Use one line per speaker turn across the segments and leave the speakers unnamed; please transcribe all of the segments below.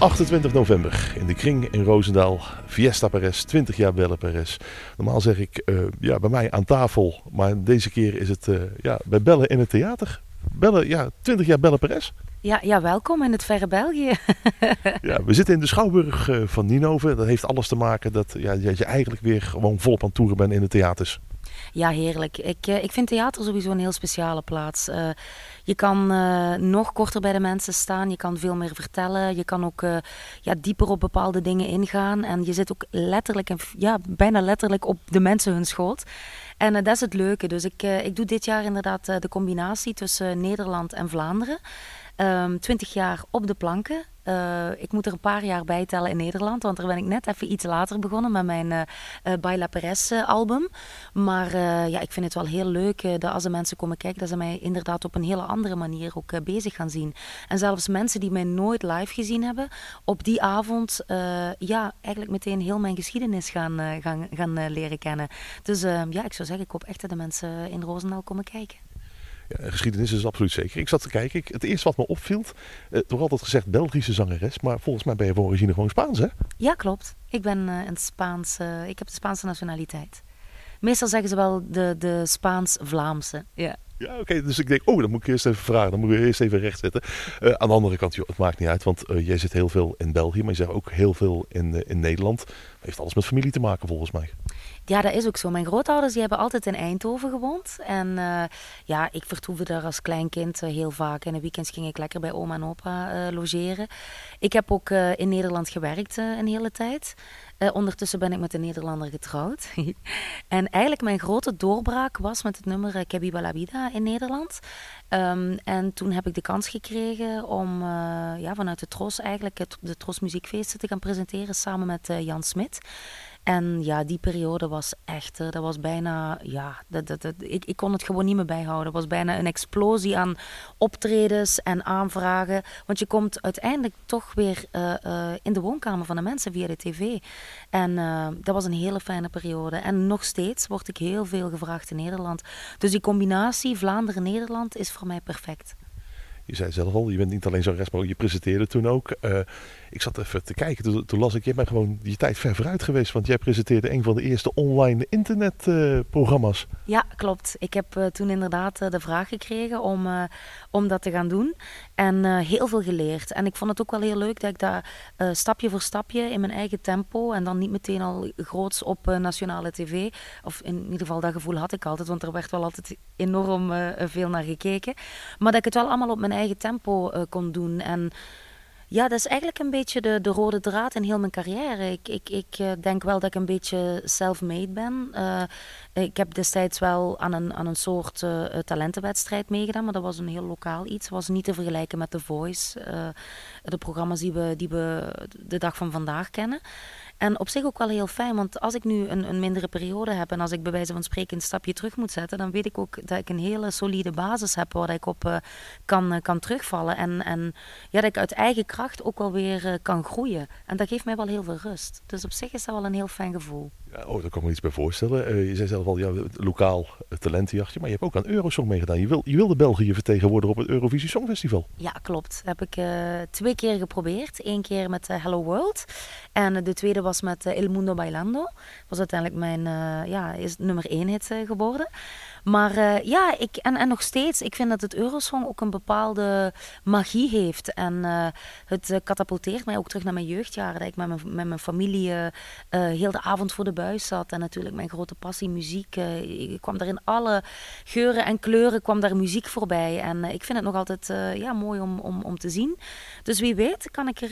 28 november in de Kring in Roosendaal. Fiesta Perez, 20 jaar Belle Perez. Normaal zeg ik uh, ja, bij mij aan tafel, maar deze keer is het uh, ja, bij Bellen in het theater. Bellen, ja, 20 jaar Belle Perez.
Ja, ja, welkom in het verre België.
ja, we zitten in de Schouwburg uh, van Ninove. Dat heeft alles te maken dat, ja, dat je eigenlijk weer gewoon volop aan toeren bent in de theaters.
Ja, heerlijk. Ik, uh, ik vind theater sowieso een heel speciale plaats. Uh, je kan uh, nog korter bij de mensen staan, je kan veel meer vertellen, je kan ook ja, dieper op bepaalde dingen ingaan. En je zit ook letterlijk, en, ja, bijna letterlijk op de mensen hun schoot. En dat is het leuke. Dus ik, ik doe dit jaar inderdaad de combinatie tussen Nederland en Vlaanderen. Um, 20 jaar op de planken. Uh, ik moet er een paar jaar bij tellen in Nederland, want daar ben ik net even iets later begonnen met mijn uh, Baila Perez album. Maar ja, ik vind het wel heel leuk dat als de mensen komen kijken, dat ze mij inderdaad op een hele andere manier ook bezig gaan zien. En zelfs mensen die mij nooit live gezien hebben, op die avond ja, eigenlijk meteen heel mijn geschiedenis gaan, gaan, gaan leren kennen. Dus ja, ik zou zeggen, ik hoop echt dat de mensen in Roosendaal komen kijken.
Ja, geschiedenis is absoluut zeker. Ik zat te kijken. Ik, het eerste wat me opviel, uh, toch altijd gezegd Belgische zangeres, maar volgens mij ben je van origine gewoon Spaans, hè?
Ja, klopt. Ik ben uh, een Spaanse, ik heb de Spaanse nationaliteit. Meestal zeggen ze wel de, de Spaans-Vlaamse. Ja.
Ja, oké. Dus ik denk, oh, dan moet ik eerst even vragen. Dan moet ik eerst even rechtzetten. Uh, aan de andere kant, joh, het maakt niet uit. Want uh, jij zit heel veel in België, maar je zegt ook heel veel in, uh, in Nederland. heeft alles met familie te maken, volgens mij.
Ja, dat is ook zo. Mijn grootouders die hebben altijd in Eindhoven gewoond. En uh, ja, ik vertoefde daar als klein kind uh, heel vaak. En de weekends ging ik lekker bij oma en opa uh, logeren. Ik heb ook in Nederland gewerkt een hele tijd. ondertussen ben ik met een Nederlander getrouwd. en eigenlijk mijn grote doorbraak was met het nummer uh, Kebiba Vida in Nederland. Um, en toen heb ik de kans gekregen om ja, vanuit de Tros eigenlijk het, de Tros Muziekfeesten te gaan presenteren samen met Jan Smit. En ja, die periode was echt, dat was bijna, ja, dat, dat, ik, ik kon het gewoon niet meer bijhouden. Het was bijna een explosie aan optredens en aanvragen. Want je komt uiteindelijk toch weer uh, uh, in de woonkamer van de mensen via de tv. En dat was een hele fijne periode. En nog steeds word ik heel veel gevraagd in Nederland. Dus die combinatie Vlaanderen-Nederland is voor mij perfect.
Je zei zelf al, je bent niet alleen zangeres, maar je presenteerde toen ook. Ik zat even te kijken, toen, las ik, je bent gewoon die tijd ver vooruit geweest. Want jij presenteerde een van de eerste online internetprogramma's. Uh,
ja, klopt. Ik heb uh, toen inderdaad de vraag gekregen om, om dat te gaan doen. En heel veel geleerd. En ik vond het ook wel heel leuk dat ik daar stapje voor stapje in mijn eigen tempo... en dan niet meteen al groots op nationale tv... of in ieder geval dat gevoel had ik altijd, want er werd wel altijd enorm veel naar gekeken. Maar dat ik het wel allemaal op mijn eigen tempo kon doen. En ja, dat is eigenlijk een beetje de, de rode draad in heel mijn carrière. Ik, ik, ik uh, denk wel dat ik een beetje self-made ben. Uh, ik heb destijds wel aan een, aan een soort talentenwedstrijd meegedaan, maar dat was een heel lokaal iets. Was niet te vergelijken met The Voice, de programma's die we, die we de dag van vandaag kennen. En op zich ook wel heel fijn, want als ik nu een, een mindere periode heb en als ik bij wijze van spreken een stapje terug moet zetten, dan weet ik ook dat ik een hele solide basis heb waar ik op uh, kan, uh, kan terugvallen. En, en ja, dat ik uit eigen kracht ook wel weer uh, kan groeien. En dat geeft mij wel heel veel rust. Dus op zich is dat wel een heel fijn gevoel.
Oh, daar kan ik me iets bij voorstellen. je zei zelf al, ja, lokaal talentenjachtje, maar je hebt ook aan Eurosong meegedaan. Je, wil, je wilde België verteggenwoordigen op het Eurovisie Songfestival.
Ja, klopt. Dat heb ik twee keer geprobeerd. Eén keer met Hello World en de tweede was met El Mundo Bailando. was uiteindelijk mijn ja, is nummer één hit geworden. Maar uh, ja, ik, en, en nog steeds, ik vind dat het Eurosong ook een bepaalde magie heeft. En uh, het katapulteert mij ook terug naar mijn jeugdjaren. Dat ik met mijn, met mijn familie uh, heel de avond voor de buis zat. En natuurlijk mijn grote passie, muziek. ik kwam daar in alle geuren en kleuren kwam daar muziek voorbij. En ik vind het nog altijd ja, mooi om, om, om te zien. Dus wie weet kan ik er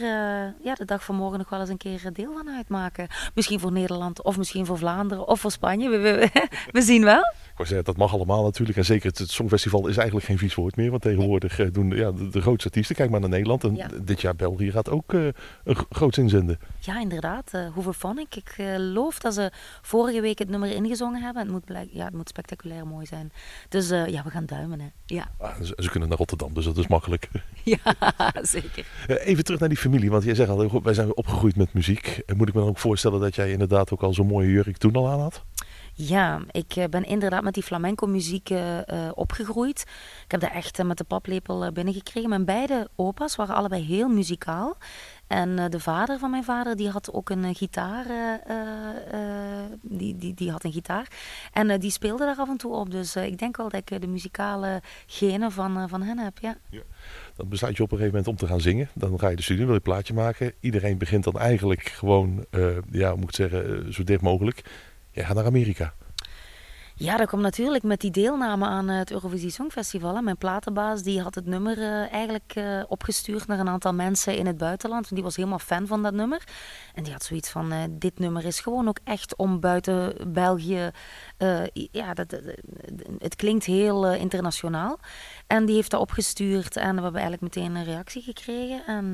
ja, de dag van morgen nog wel eens een keer deel van uitmaken. Misschien voor Nederland, of misschien voor Vlaanderen, of voor Spanje. We, zien wel
zeggen, dat mag allemaal natuurlijk. En zeker het, Songfestival is eigenlijk geen vies woord meer. Want tegenwoordig uh, doen ja, de, de, grootste artiesten. Kijk maar naar Nederland. En ja. dit jaar België gaat ook uh, een groot inzenden.
Ja, inderdaad. Uh, hoeveel vond ik? Ik geloof dat ze vorige week het nummer ingezongen hebben. Het moet, blijk, ja, het moet spectaculair mooi zijn. Dus ja, we gaan duimen. Hè. Ja.
Ah, ze, ze, kunnen naar Rotterdam, dus dat is makkelijk.
ja, zeker.
even terug naar die familie. Want jij zegt al, wij zijn opgegroeid met muziek. Moet ik me dan ook voorstellen dat jij inderdaad ook al zo'n mooie jurk toen al aan had?
Ja, ik eh, ben inderdaad met die flamenco muziek uh, opgegroeid. Ik heb daar echt met de paplepel binnengekregen. Mijn beide opa's waren allebei heel muzikaal. En de vader van mijn vader, die had ook een gitaar. die, die, die had een gitaar. En die speelde daar af en toe op. Dus ik denk wel dat ik de muzikale genen van, van hen heb, ja. ja.
Dan besluit je op een gegeven moment om te gaan zingen. Dan ga je de studie, wil je een plaatje maken. Iedereen begint dan eigenlijk gewoon, ja, moet ik zeggen, zo dicht mogelijk. Jij gaat naar Amerika.
Ja, dat kwam natuurlijk met die deelname aan het Eurovisie Songfestival. Mijn platenbaas die had het nummer uh, eigenlijk uh, opgestuurd naar een aantal mensen in het buitenland. Want die was helemaal fan van dat nummer. En die had zoiets van, uh, dit nummer is gewoon ook echt om buiten België... ja, dat, dat, het klinkt heel internationaal. En die heeft dat opgestuurd en we hebben eigenlijk meteen een reactie gekregen. En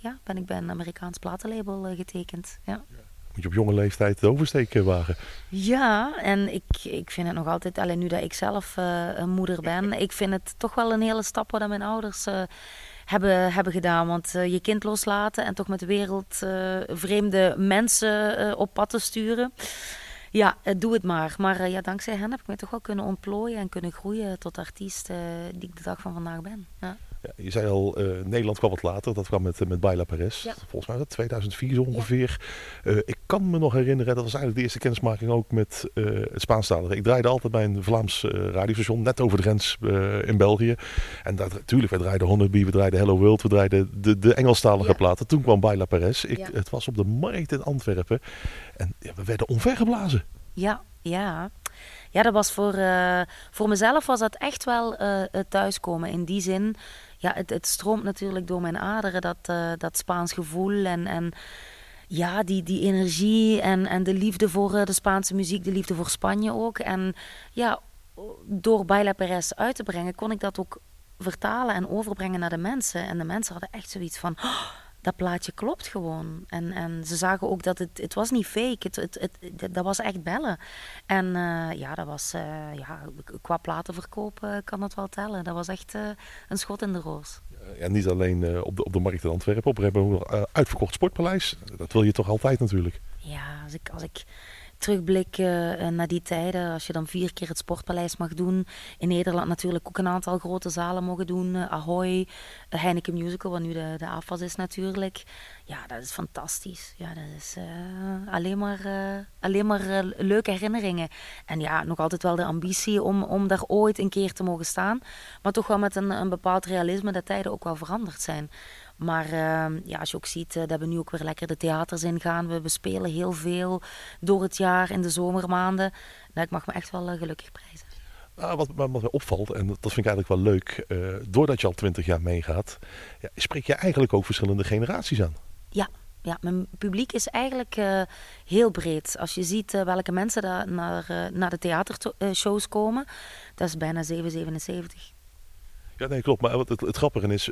ja, ben ik bij een Amerikaans platenlabel getekend. Ja
moet je op jonge leeftijd de oversteek wagen.
Ja, en ik, ik vind het nog altijd, alleen nu dat ik zelf uh, een moeder ben, ik vind het toch wel een hele stap wat mijn ouders uh, hebben, hebben gedaan. Want je kind loslaten en toch met wereldvreemde mensen op pad te sturen. Ja, doe het maar. Maar ja, dankzij hen heb ik me toch wel kunnen ontplooien en kunnen groeien tot artiest die ik de dag van vandaag ben. Ja.
Ja, je zei al, uh, Nederland kwam wat later. Dat kwam met, met Baila Perez. Volgens mij was dat 2004 zo ongeveer. Uh, ik kan me nog herinneren, dat was eigenlijk de eerste kennismaking ook met uh, het Spaanstalige. Ik draaide altijd bij een Vlaams radiostation, net over de grens in België. En dat, natuurlijk, we draaiden Honeybee, we draaiden Hello World, we draaiden de, de Engelstalige platen. Toen kwam Baila Perez. Ik, Het was op de markt in Antwerpen. En ja, we werden omvergeblazen.
Ja, ja. Ja, dat was voor, voor mezelf was dat echt wel thuiskomen. In die zin ja, het, het stroomt natuurlijk door mijn aderen, dat, uh, dat Spaans gevoel en, en ja, die, die energie en, en de liefde voor uh, de Spaanse muziek, de liefde voor Spanje ook. En ja, door Baila Perez uit te brengen, kon ik dat ook vertalen en overbrengen naar de mensen. En de mensen hadden echt zoiets van... Oh, dat plaatje klopt gewoon. En, en ze zagen ook dat het, het was niet fake, het, het, het, dat was echt bellen. En uh, ja, dat was, uh, ja, qua platenverkoop uh, kan dat wel tellen. Dat was echt een schot in de roos.
Ja, niet alleen op, de, op de markt in Antwerpen, op we hebben een uitverkocht sportpaleis. Dat wil je toch altijd natuurlijk?
Ja, als ik, als ik terugblikken uh, naar die tijden, als je dan vier keer het Sportpaleis mag doen. In Nederland natuurlijk ook een aantal grote zalen mogen doen. Uh, Ahoy, uh, Heineken Musical, wat nu de, de AFAS is natuurlijk. Ja, dat is fantastisch. Ja, dat is alleen maar, alleen maar leuke herinneringen. En ja, nog altijd wel de ambitie om, om daar ooit een keer te mogen staan. Maar toch wel met een, een bepaald realisme dat tijden ook wel veranderd zijn. Maar uh, ja, als je ook ziet uh, dat we nu ook weer lekker de theaters ingaan. We, we spelen heel veel door het jaar in de zomermaanden. Nou, ik mag me echt wel uh, gelukkig prijzen.
Nou, wat, wat mij opvalt, en dat vind ik eigenlijk wel leuk, uh, doordat je al twintig jaar meegaat, ja, spreek je eigenlijk ook verschillende generaties aan.
Ja, ja, mijn publiek is eigenlijk uh, heel breed. Als je ziet uh, welke mensen daar naar, uh, naar de theatershows komen, dat is bijna 777.
Ja, nee, klopt. Maar wat het, het grappige is,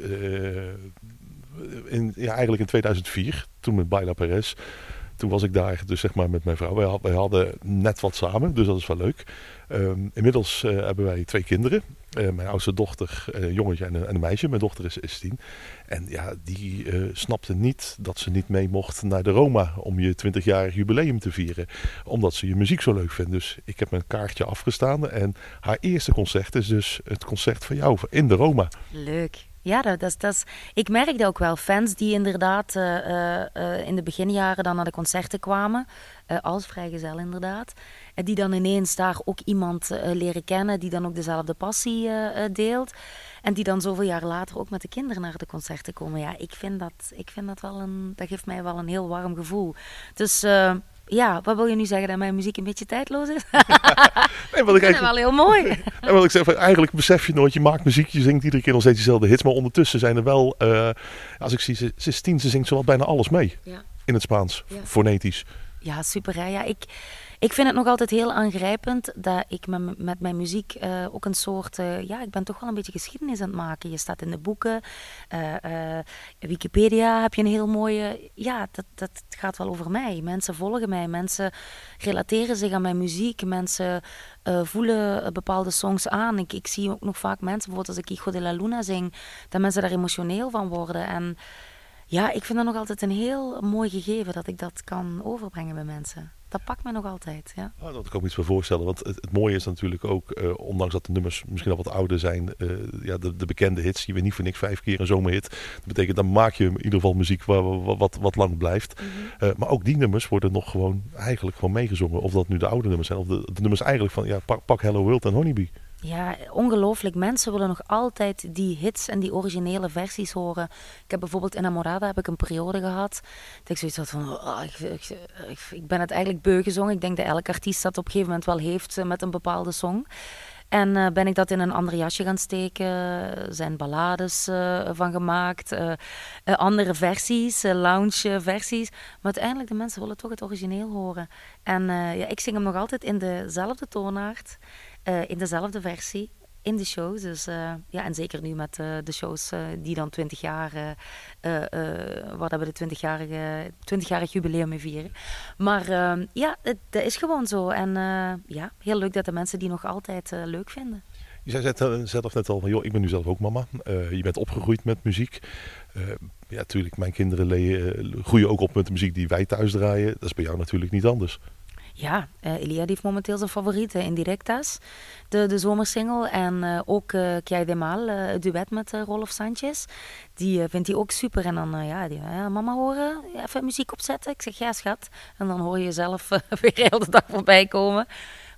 in, ja, eigenlijk in 2004, toen met Baila Perez. Toen was ik daar dus zeg maar met mijn vrouw. Wij, hadden net wat samen, dus dat is wel leuk. Um, inmiddels uh, hebben wij twee kinderen. Uh, mijn oudste dochter, uh, jongetje en een, en een, meisje. Mijn dochter is, is tien. En ja, die snapte niet dat ze niet mee mocht naar de Roma om je 20-jarig jubileum te vieren. Omdat ze je muziek zo leuk vindt. Dus ik heb mijn kaartje afgestaan. En haar eerste concert is dus het concert van jou in de Roma.
Leuk. Ja, dat, dat, dat is, ik merkte ook wel fans die inderdaad uh, uh, in de beginjaren dan naar de concerten kwamen, uh, als vrijgezel inderdaad, en die dan ineens daar ook iemand leren kennen die dan ook dezelfde passie deelt. En die dan zoveel jaar later ook met de kinderen naar de concerten komen. Ja, ik vind dat, ik vind dat wel een, dat geeft mij wel een heel warm gevoel. Dus ja, wat wil je nu zeggen dat mijn muziek een beetje tijdloos is? nee, wat ik eigenlijk... wel heel mooi.
en wat ik zeg, eigenlijk besef je nooit, je maakt muziek, je zingt iedere keer nog steeds dezelfde hits, maar ondertussen zijn er wel, uh, als ik zie, ze, ze is tien, ze zingt zowat bijna alles mee. Ja. In het Spaans, ja. fonetisch.
Ja, super hè. Ja, ik, ik vind het nog altijd heel aangrijpend dat ik met, met mijn muziek uh, ook een soort, uh, ja, ik ben toch wel een beetje geschiedenis aan het maken. Je staat in de boeken, uh, Wikipedia heb je een heel mooie, ja, dat, dat gaat wel over mij. Mensen volgen mij, mensen relateren zich aan mijn muziek, mensen voelen bepaalde songs aan. Ik, ik zie ook nog vaak mensen, bijvoorbeeld als ik Hijo de la Luna zing, dat mensen daar emotioneel van worden. En ja, ik vind dat nog altijd een heel mooi gegeven dat ik dat kan overbrengen bij mensen. Dat pakt me nog altijd. Ja.
Dat kan ik me iets voor voorstellen. Want het, het mooie is natuurlijk ook, eh, ondanks dat de nummers misschien al wat ouder zijn, uh, ja, de, de, bekende hits, die we niet voor niks vijf keer een zomerhit. Dat betekent, dan maak je in ieder geval muziek waar, wat, wat, wat lang blijft. Mhm. uh, maar ook die nummers worden nog gewoon eigenlijk gewoon meegezongen. Of dat nu de oude nummers zijn, of de, de nummers eigenlijk van ja, pak, pak Hello World en Honeybee.
Ja, ongelooflijk. Mensen willen nog altijd die hits en die originele versies horen. Ik heb bijvoorbeeld in Amorada heb ik een periode gehad. Dat ik zoiets had van, oh, ik, ik, ben het eigenlijk beu gezongen. Ik denk dat elke artiest dat op een gegeven moment wel heeft eh, met een bepaalde song. En uh, ben ik dat in een ander jasje gaan steken. Er zijn ballades uh, van gemaakt. Andere versies, lounge versies. Maar uiteindelijk, de mensen willen toch het origineel horen. En ja, ik zing hem nog altijd in dezelfde toonaard. In dezelfde versie in de shows. Dus, uh, ja, en zeker nu met uh, de shows die dan 20 jaar, wat hebben we de 20-jarige 20-jarig jubileum mee vieren. Maar ehm, ja, het, dat is gewoon zo. En ja, heel leuk dat de mensen die nog altijd leuk vinden.
Je zei zelf net al van, joh, ik ben nu zelf ook mama. je bent opgegroeid met muziek. ja, natuurlijk, mijn kinderen groeien ook op met de muziek die wij thuis draaien. Dat is bij jou natuurlijk niet anders.
Ja, uh, Elia heeft momenteel zijn favoriete Indirectas, de, de zomersingle. En uh, ook uh, Kjai de Maal, het duet met Rolf Sanchez. Die vindt hij ook super. En dan, ja, die, mama horen, even muziek opzetten. Ik zeg, ja schat. En dan hoor je jezelf weer heel de dag voorbij komen.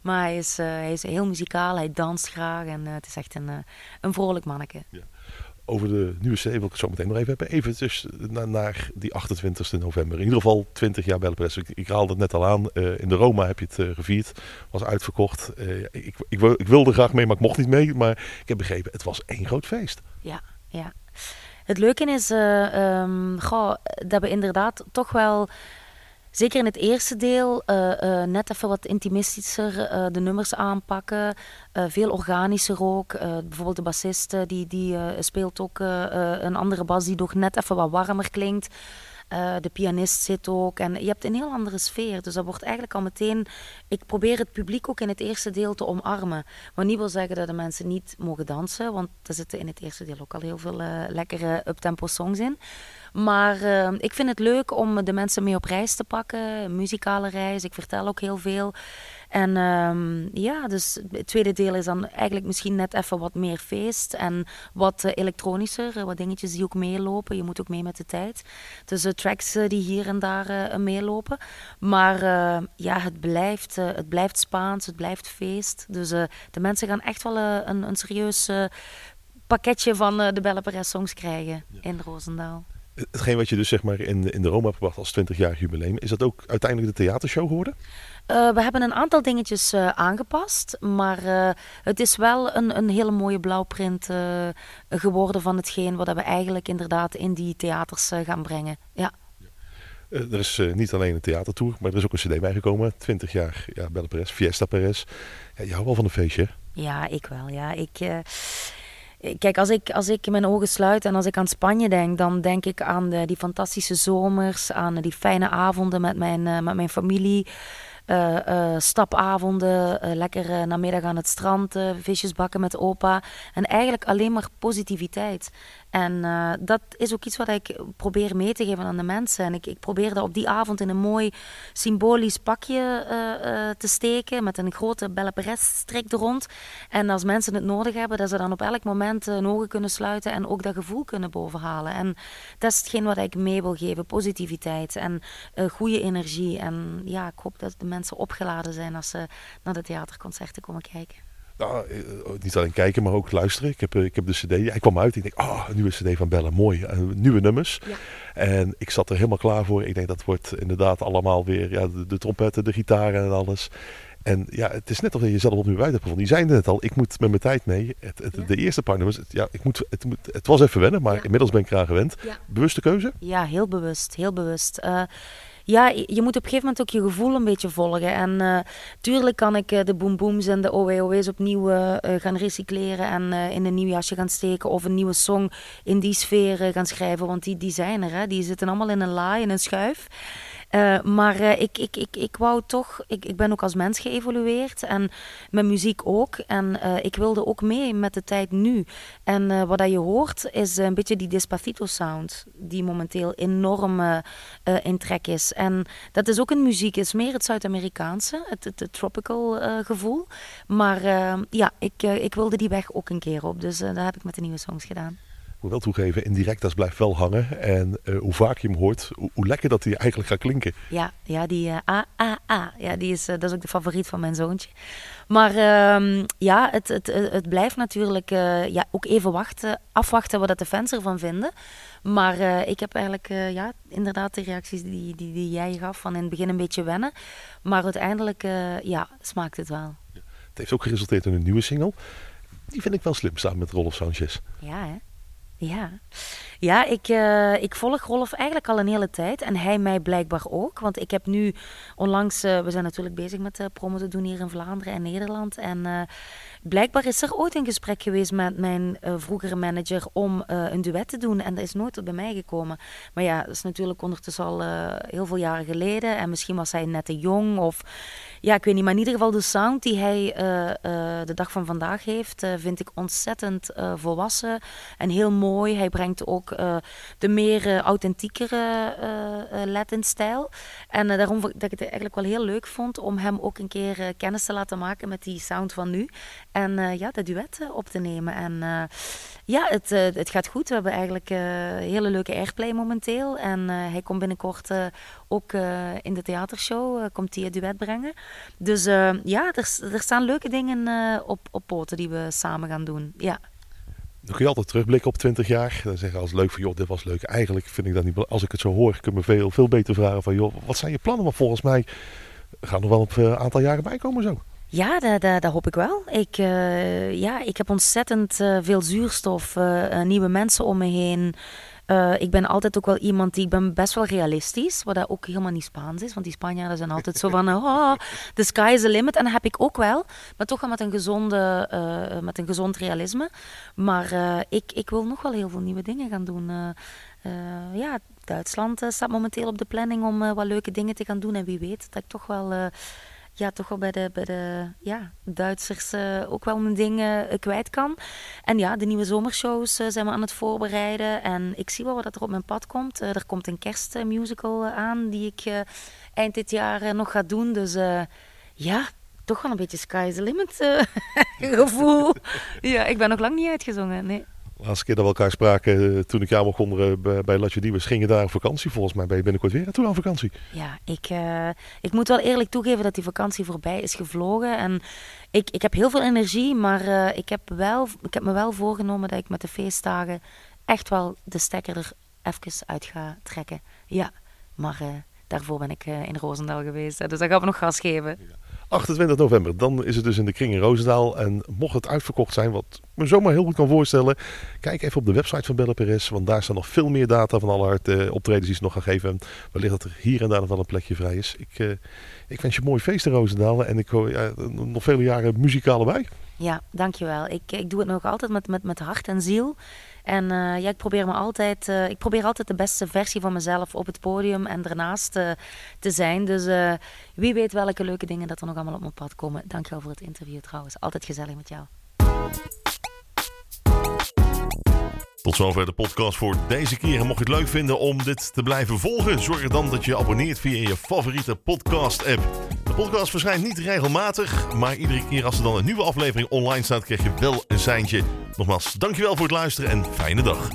Maar hij is, hij is heel muzikaal, hij danst graag en het is echt een, een vrolijk manneke. Ja
over de nieuwe CD wil ik het zo meteen nog even hebben. Even dus naar, die 28 november. In ieder geval 20 jaar Bellenpress. Ik, ik haalde het net al aan. Uh, in de Roma heb je het uh, gevierd. Was uitverkocht. Uh, ik, ik, ik, wilde graag mee, maar ik mocht niet mee. Maar ik heb begrepen, het was één groot feest.
Ja, ja. Het leuke is um, goh, dat we inderdaad toch wel zeker in het eerste deel, uh, uh, net even wat intimistischer uh, de nummers aanpakken. veel organischer ook. bijvoorbeeld de bassist die, die speelt ook een andere bas die nog net even wat warmer klinkt. De pianist zit ook. En je hebt een heel andere sfeer. Dus dat wordt eigenlijk al meteen. Ik probeer het publiek ook in het eerste deel te omarmen. Wat niet wil zeggen dat de mensen niet mogen dansen. Want er zitten in het eerste deel ook al heel veel lekkere uptempo songs in. Maar uh, ik vind het leuk om de mensen mee op reis te pakken. muzikale reis. Ik vertel ook heel veel. En um, ja, dus het tweede deel is dan eigenlijk misschien net even wat meer feest. En wat uh, elektronischer. wat dingetjes die ook meelopen. Je moet ook mee met de tijd. Dus uh, tracks die hier en daar meelopen. Maar ja, het blijft, het blijft Spaans. Het blijft feest. Dus de mensen gaan echt wel een, een serieus pakketje van de Belle songs krijgen in Roosendaal.
Hetgeen wat je dus zeg maar in, in de Roma hebt gebracht als 20-jarig jubileum, is dat ook uiteindelijk de theatershow geworden?
Uh, we hebben een aantal dingetjes uh, aangepast, maar uh, het is wel een, een hele mooie blauwprint geworden van hetgeen wat we eigenlijk inderdaad in die theaters gaan brengen. Ja.
er is niet alleen een theatertour, maar er is ook een cd bijgekomen. 20 jaar ja, Belle Perez, Fiesta Perez. Ja, je houdt wel van een feestje?
Ja, ik wel. Ja. Ik, Kijk, als ik, als ik mijn ogen sluit en als ik aan Spanje denk, dan denk ik aan de, die fantastische zomers, aan die fijne avonden met mijn, met mijn familie. Uh, uh, stapavonden, uh, lekker namiddag aan het strand, visjes bakken met opa. En eigenlijk alleen maar positiviteit. En dat is ook iets wat ik probeer mee te geven aan de mensen. En ik, ik probeer dat op die avond in een mooi symbolisch pakje te steken. Met een grote Belle strik er rond. En als mensen het nodig hebben, dat ze dan op elk moment hun ogen kunnen sluiten. En ook dat gevoel kunnen bovenhalen. En dat is hetgeen wat ik mee wil geven. Positiviteit en goede energie. En ja, ik hoop dat de mensen opgeladen zijn als ze naar de theaterconcerten komen kijken.
Nou, eh, oh, niet alleen kijken, maar ook luisteren. Ik heb, eh, ik heb de cd, hij kwam uit. Ik denk, oh, nieuwe cd van Bellen, mooi. Nieuwe nummers. Ja. En ik zat er helemaal klaar voor. Ik denk, dat wordt inderdaad allemaal weer ja, de, trompetten, de gitaren en alles. En ja, het is net of je jezelf opnieuw uit hebt gevonden. Die zijn net al, ik moet met mijn tijd mee. Het, het, De eerste paar nummers, ja, ik moet, het, moet, het was even wennen, maar inmiddels ben ik eraan gewend. Bewuste keuze?
Ja, heel bewust, heel bewust ja, je moet op een gegeven moment ook je gevoel een beetje volgen. En uh, tuurlijk kan ik uh, de booms en de OWOW's opnieuw uh, gaan recycleren en in een nieuw jasje gaan steken. Of een nieuwe song in die sfeer gaan schrijven. Want die, die zijn er, hè. die zitten allemaal in een laai, in een schuif. Uh, maar uh, ik, ik, ik, ik wou toch, ik, ik ben ook als mens geëvolueerd en met muziek ook. En uh, ik wilde ook mee met de tijd nu. En wat dat je hoort is een beetje die Despacito sound, die momenteel enorm in trek is. En dat is ook in muziek, is meer het Zuid-Amerikaanse, het, het, het, tropical gevoel. Maar ja, ik, ik wilde die weg ook een keer op. Dus dat heb ik met de nieuwe songs gedaan
moet wel toegeven, indirect dat blijft wel hangen. En uh, hoe vaak je hem hoort, hoe, hoe, lekker dat hij eigenlijk gaat klinken.
Ja, ja die uh, A, A, A. Ja, die is, uh, dat is ook de favoriet van mijn zoontje. Maar uh, ja, het, het, het blijft natuurlijk ja, ook even wachten, afwachten wat de fans ervan vinden. Maar ik heb eigenlijk ja, inderdaad de reacties die, die, die jij gaf van in het begin een beetje wennen. Maar uiteindelijk ja, smaakt het wel.
Het heeft ook geresulteerd in een nieuwe single. Die vind ik wel slim samen met Rolf Sanchez.
Ja, hè? Ja, ja ik, uh, ik volg Rolf eigenlijk al een hele tijd. En hij mij blijkbaar ook. Want ik heb nu onlangs... Uh, we zijn natuurlijk bezig met uh, promo te doen hier in Vlaanderen en Nederland. En blijkbaar is er ooit een gesprek geweest met mijn vroegere manager... om een duet te doen. En dat is nooit tot bij mij gekomen. Maar ja, dat is natuurlijk ondertussen al heel veel jaren geleden. En misschien was hij net te jong of ja, ik weet niet, maar in ieder geval de sound die hij uh, uh, de dag van vandaag heeft, uh, vind ik ontzettend volwassen en heel mooi. Hij brengt ook de meer authentiekere Latin-stijl. En daarom dat ik het eigenlijk wel heel leuk vond om hem ook een keer kennis te laten maken met die sound van nu. En ja, de duet op te nemen. En ja, het, het gaat goed. We hebben eigenlijk hele leuke airplay momenteel. En hij komt binnenkort ook in de theatershow, komt hij het duet brengen. Dus uh, ja, er, er, staan leuke dingen op, op poten die we samen gaan doen. Ja.
Dan kun je altijd terugblikken op 20 jaar. Dan zeggen als leuk van joh, dit was leuk. Eigenlijk vind ik dat niet. Als ik het zo hoor, kun je me veel, veel beter vragen van joh, wat zijn je plannen? Maar volgens mij gaan er wel een aantal jaren bij komen zo.
Ja, dat, dat, dat, hoop ik wel. Ik, uh, ja, ik heb ontzettend uh, veel zuurstof, uh, nieuwe mensen om me heen. Uh, ik ben altijd ook wel iemand die, ik ben best wel realistisch, wat dat ook helemaal niet Spaans is, want die Spanjaarden zijn altijd zo van, oh, the sky is the limit. En dat heb ik ook wel, maar toch met een, gezonde, uh, met een gezond realisme. Maar uh, ik, ik wil nog wel heel veel nieuwe dingen gaan doen. ja, Duitsland staat momenteel op de planning om wat leuke dingen te gaan doen. En wie weet dat ik toch wel ja, toch wel bij de, bij de ja, Duitsers uh, ook wel mijn dingen uh, kwijt kan. En ja, de nieuwe zomershows uh, zijn we aan het voorbereiden. En ik zie wel wat er op mijn pad komt. er komt een kerstmusical aan die ik eind dit jaar nog ga doen. Dus ja, toch wel een beetje sky is the limit gevoel. ja, ik ben nog lang niet uitgezongen, nee
laatste keer dat we elkaar spraken, eh, toen ik jou mocht onder bij, bij Latje Diebes, gingen daar op vakantie. Volgens mij ben je binnenkort weer toen aan vakantie.
Ja, ik, uh, ik moet wel eerlijk toegeven dat die vakantie voorbij is gevlogen. En ik, ik heb heel veel energie, maar uh, ik, heb wel, ik heb me wel voorgenomen dat ik met de feestdagen echt wel de stekker er even uit ga trekken. Ja, maar daarvoor ben ik in Roosendaal geweest. Dus daar gaan we nog gas geven. Ja.
28 november, dan is het dus in de Kring in Roosendaal. En mocht het uitverkocht zijn, wat me zomaar heel goed kan voorstellen, kijk even op de website van Belle. Want daar staan nog veel meer data van alle uh, optredens die ze nog gaan geven. Wellicht dat er hier en daar nog wel een plekje vrij is. Ik, uh, ik wens je een mooi feest in Roosendaal en ik hoor ja, nog vele jaren muzikaal bij.
Ja, dankjewel. Ik, ik doe het nog altijd met, met, met hart en ziel. En uh, ja, ik probeer me altijd, uh, ik probeer altijd de beste versie van mezelf op het podium en daarnaast uh, te zijn. Dus wie weet welke leuke dingen dat er nog allemaal op mijn pad komen. Dankjewel voor het interview trouwens. Altijd gezellig met jou.
Tot zover de podcast voor deze keer. En mocht je het leuk vinden om dit te blijven volgen, zorg dan dat je abonneert via je favoriete podcast-app. De podcast verschijnt niet regelmatig, maar iedere keer als er dan een nieuwe aflevering online staat, krijg je wel een seintje. Nogmaals, dankjewel voor het luisteren en fijne dag.